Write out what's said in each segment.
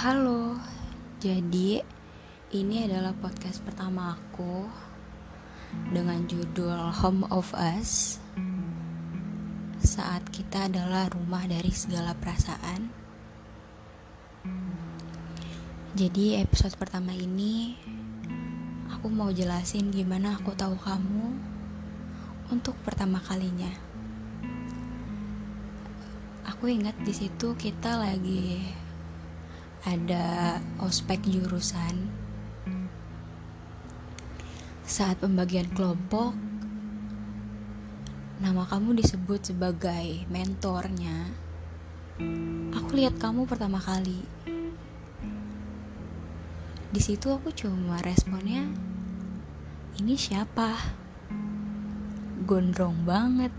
Halo, jadi ini adalah podcast pertama aku dengan judul Home of Us. Saat kita adalah rumah dari segala perasaan. Jadi episode pertama ini aku mau jelasin gimana aku tahu kamu untuk pertama kalinya. Aku ingat di situ kita lagi ada ospek jurusan. Saat pembagian kelompok nama kamu disebut sebagai mentornya. Aku lihat kamu pertama kali. Di situ aku cuma responnya ini siapa? Gondrong banget.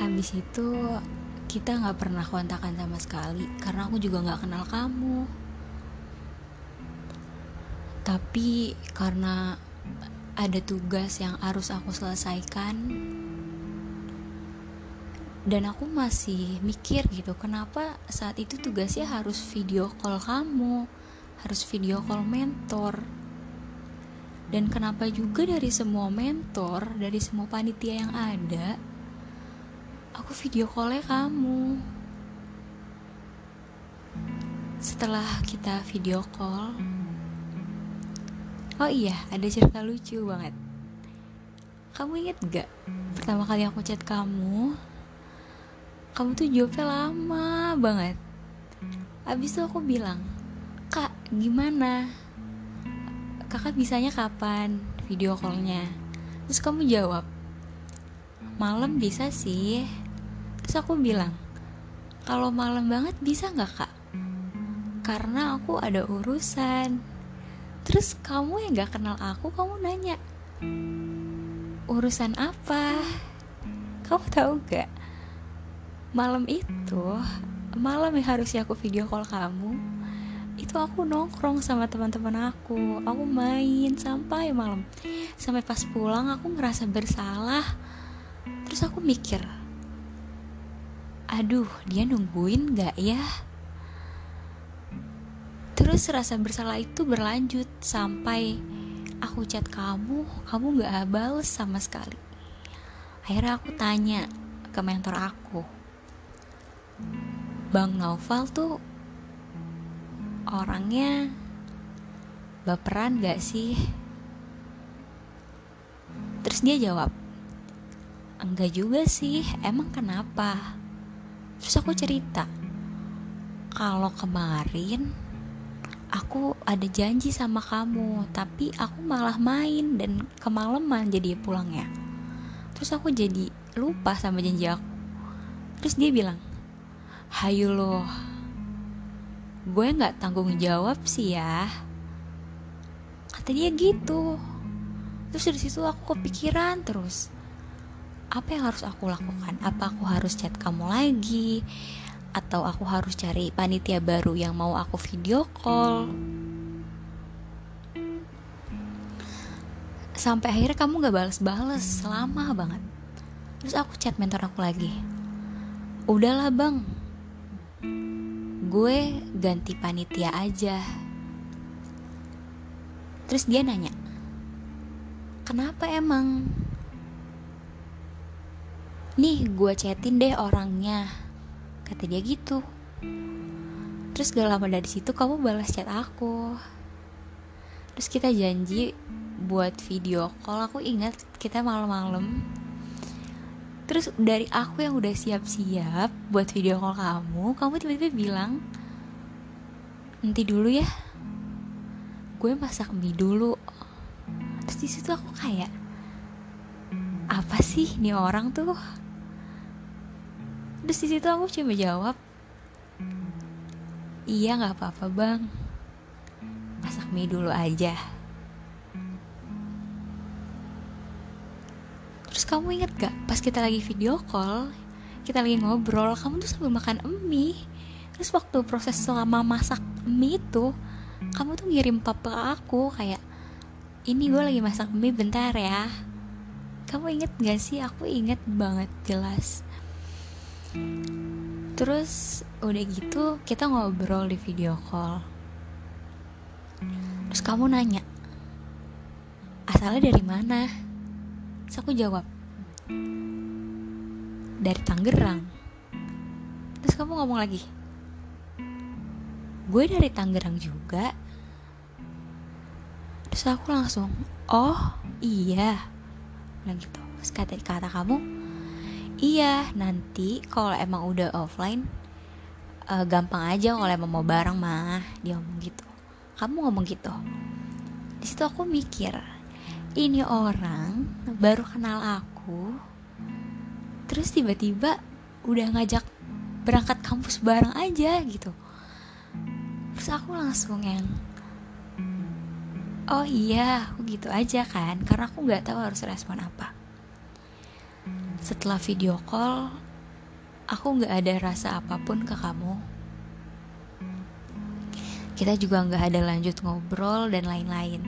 Abis itu kita nggak pernah kontakan sama sekali karena aku juga nggak kenal kamu. Tapi karena ada tugas yang harus aku selesaikan dan aku masih mikir gitu kenapa saat itu tugasnya harus video call kamu harus video call mentor? Dan kenapa juga dari semua mentor dari semua panitia yang ada aku video callnya kamu. Setelah kita video call. Oh iya ada cerita lucu banget. Kamu inget gak pertama kali aku chat kamu? Kamu tuh jawabnya lama banget. Abis itu aku bilang kak gimana? Kakak bisanya kapan video callnya? Terus kamu jawab malam bisa sih terus aku bilang kalau malam banget bisa nggak kak? Karena aku ada urusan. Terus kamu yang nggak kenal aku kamu nanya urusan apa? Kamu tahu gak malam itu malam yang harusnya aku video call kamu itu aku nongkrong sama teman-teman aku. Aku main sampai malam. Sampai pas pulang aku ngerasa bersalah. Terus aku mikir aduh dia nungguin gak ya? Terus rasa bersalah itu berlanjut sampai aku chat kamu kamu gak bales sama sekali. Akhirnya aku tanya ke mentor aku. Bang Naufal tuh orangnya baperan gak sih? Terus dia jawab enggak juga sih emang kenapa terus aku cerita kalau kemarin aku ada janji sama kamu tapi aku malah main dan kemalaman jadi pulangnya. Terus aku jadi lupa sama janji aku. Terus dia bilang hayu loh gue nggak tanggung jawab sih ya. Kata dia gitu. Terus dari situ aku kepikiran terus apa yang harus aku lakukan? Apa aku harus chat kamu lagi? Atau aku harus cari panitia baru yang mau aku video call? Sampai akhirnya kamu gak bales-bales selama banget. Terus aku chat mentor aku lagi. Udahlah bang, gue ganti panitia aja. Terus dia nanya, kenapa emang? Nih gue chatin deh orangnya. Kata dia gitu. Terus gak lama dari situ kamu balas chat aku. Terus kita janji buat video call. Aku ingat kita malam-malam. Terus dari aku yang udah siap-siap buat video call kamu kamu tiba-tiba bilang nanti dulu ya. Gue masak mie dulu. Terus di situ aku kayak apa sih nih orang tuh terus di situ aku cuma jawab iya nggak apa-apa bang. Masak mie dulu aja. Terus kamu inget gak pas kita lagi video call kita lagi ngobrol kamu tuh sambil makan mie. Terus waktu proses selama masak mie itu kamu tuh ngirim papa aku kayak ini gue lagi masak mie bentar ya. Kamu inget gak sih? Aku inget banget jelas terus udah gitu kita ngobrol di video call. Terus kamu nanya asalnya dari mana? Terus aku jawab dari Tangerang. Terus kamu ngomong lagi gue dari Tangerang juga. Terus aku langsung oh iya. Bilang gitu. Terus kata kata kamu iya nanti kalau emang udah offline uh, gampang aja kalau emang mau bareng mah dia ngomong gitu. Kamu ngomong gitu. Di situ aku mikir ini orang baru kenal aku terus tiba-tiba udah ngajak berangkat kampus bareng aja gitu. Terus aku langsung yang oh iya aku gitu aja kan karena aku nggak tahu harus respon apa setelah video call aku nggak ada rasa apa pun ke kamu. Kita juga nggak ada lanjut ngobrol dan lain-lain.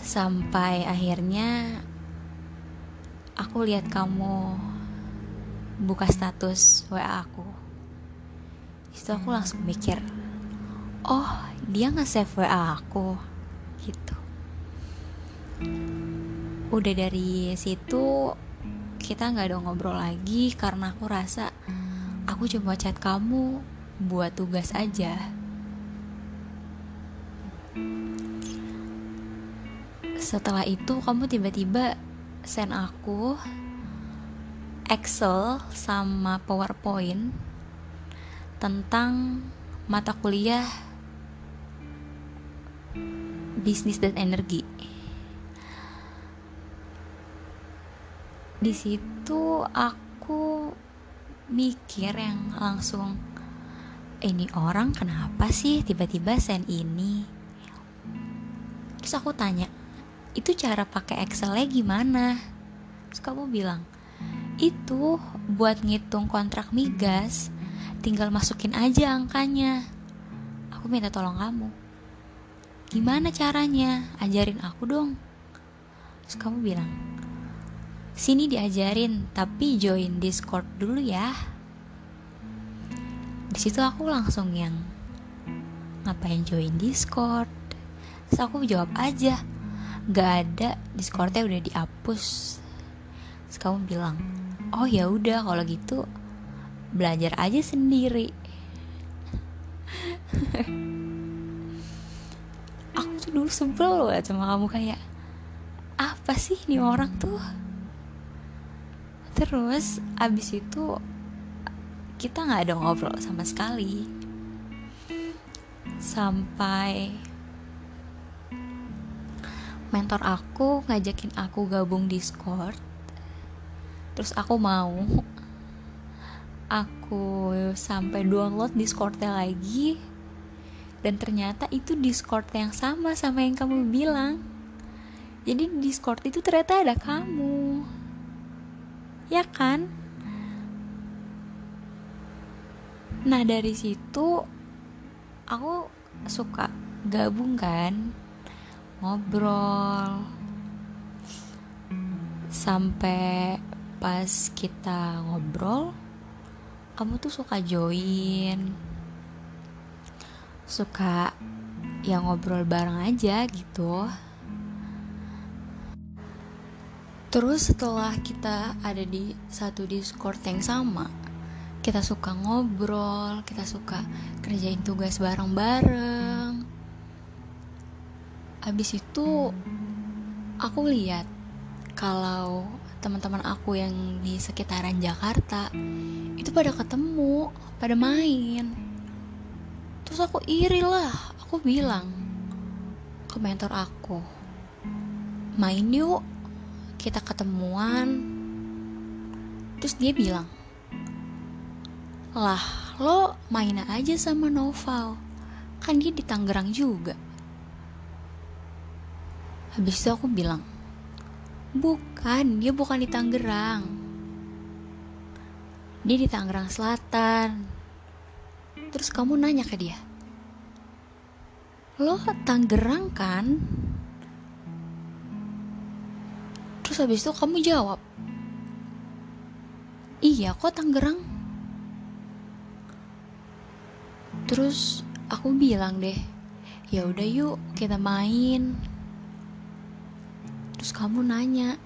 Sampai akhirnya aku lihat kamu buka status WA aku. Itu aku langsung mikir oh dia nge-save WA aku gitu udah dari situ kita nggak ada ngobrol lagi karena aku rasa aku cuma chat kamu buat tugas aja setelah itu kamu tiba-tiba send aku Excel sama PowerPoint tentang mata kuliah bisnis dan energi. Di situ aku mikir yang langsung ini orang kenapa sih tiba-tiba send ini? Terus aku tanya, itu cara pakai Excelnya gimana? Terus kamu bilang, itu buat ngitung kontrak migas, tinggal masukin aja angkanya. Aku minta tolong kamu. Gimana caranya? Ajarin aku dong. Terus kamu bilang, sini diajarin, tapi join Discord dulu ya. Di situ aku langsung yang ngapain join Discord? Terus aku jawab aja, gak ada Discordnya udah dihapus. Terus kamu bilang, oh ya udah kalau gitu belajar aja sendiri. tuh dulu sebel banget sama kamu kayak apa sih nih orang tuh terus abis itu kita nggak ada ngobrol sama sekali. Sampai mentor aku ngajakin aku gabung Discord. Terus aku mau. Aku sampai download Discordnya lagi. Dan ternyata itu Discord yang sama sama yang kamu bilang. Jadi di Discord itu ternyata ada kamu ya kan? Nah dari situ aku suka gabung kan ngobrol. Sampai pas kita ngobrol kamu tuh suka join. Suka yang ngobrol bareng aja gitu terus setelah kita ada di satu discord yang sama kita suka ngobrol kita suka kerjain tugas bareng-bareng. Habis itu aku lihat kalau teman-teman aku yang di sekitaran Jakarta itu pada ketemu pada main. Terus aku iri lah aku bilang ke mentor aku main yuk kita ketemuan terus dia bilang lah lo main aja sama Noval. Kan dia di Tangerang juga. Habis itu aku bilang bukan dia bukan di Tangerang. Dia di Tangerang Selatan. Terus kamu nanya ke dia, lo Tangerang kan? terus habis itu kamu jawab iya kok Tangerang. Terus aku bilang deh ya udah yuk kita main. Terus kamu nanya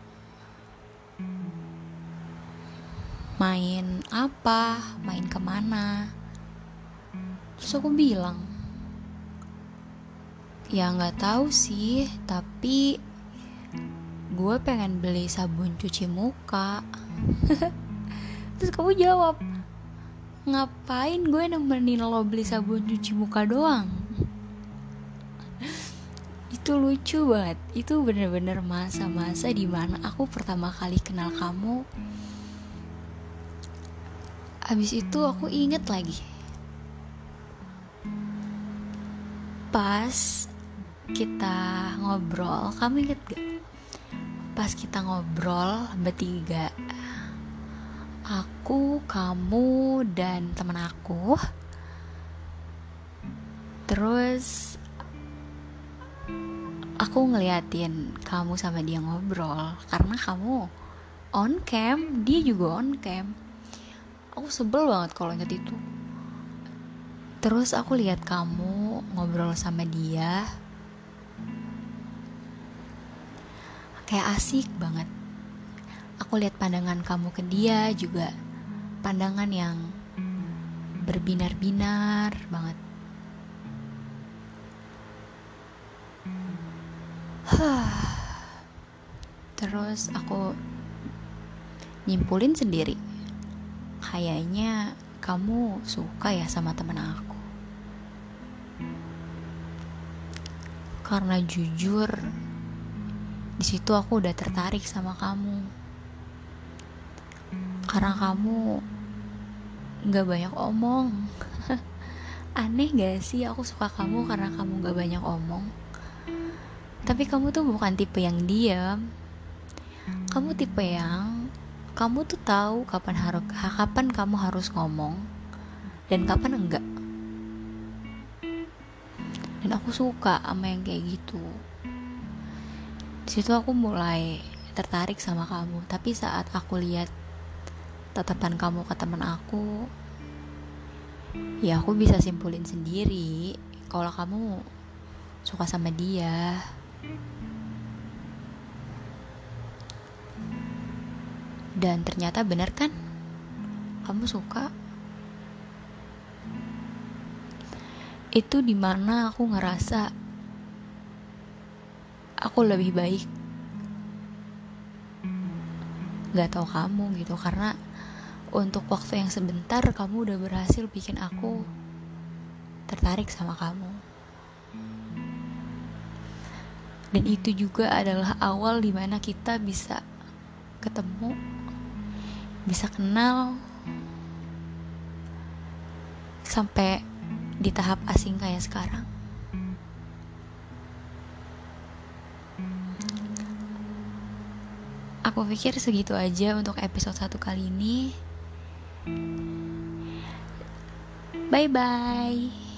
main apa? Main ke mana? Terus aku bilang ya nggak tahu sih tapi gue pengen beli sabun cuci muka. Terus kamu jawab ngapain gue nemenin lo beli sabun cuci muka doang? Itu lucu banget. Itu bener-bener masa-masa di mana aku pertama kali kenal kamu. Habis itu aku inget lagi. Pas kita ngobrol Kamu inget gak? Pas kita ngobrol bertiga Aku, kamu, dan temen aku. Terus aku ngeliatin kamu sama dia ngobrol karena kamu on cam dia juga on cam. Aku sebel banget kalau inget itu. Terus aku lihat kamu ngobrol sama dia kayak asik banget aku lihat pandangan kamu ke dia juga pandangan yang berbinar-binar banget Terus aku nyimpulin sendiri. Kayaknya kamu suka ya sama temen aku. Karena jujur, di situ aku udah tertarik sama kamu. Karena kamu gak banyak omong. Aneh gak sih aku suka kamu karena kamu gak banyak omong? Tapi kamu tuh bukan tipe yang diam. Kamu tipe yang kamu tuh tahu kapan harus kapan kamu harus ngomong dan kapan enggak. Dan aku suka sama yang kayak gitu. Situ aku mulai tertarik sama kamu. Tapi saat aku lihat tatapan kamu ke teman aku, ya aku bisa simpulin sendiri kalau kamu suka sama dia. Dan ternyata benar kan? Kamu suka? Itu di mana aku ngerasa aku lebih baik. Gak tau kamu gitu karena untuk waktu yang sebentar kamu udah berhasil bikin aku tertarik sama kamu. Dan itu juga adalah awal di mana kita bisa ketemu bisa kenal sampai di tahap asing kayak sekarang aku pikir segitu aja untuk episode satu kali ini. Bye bye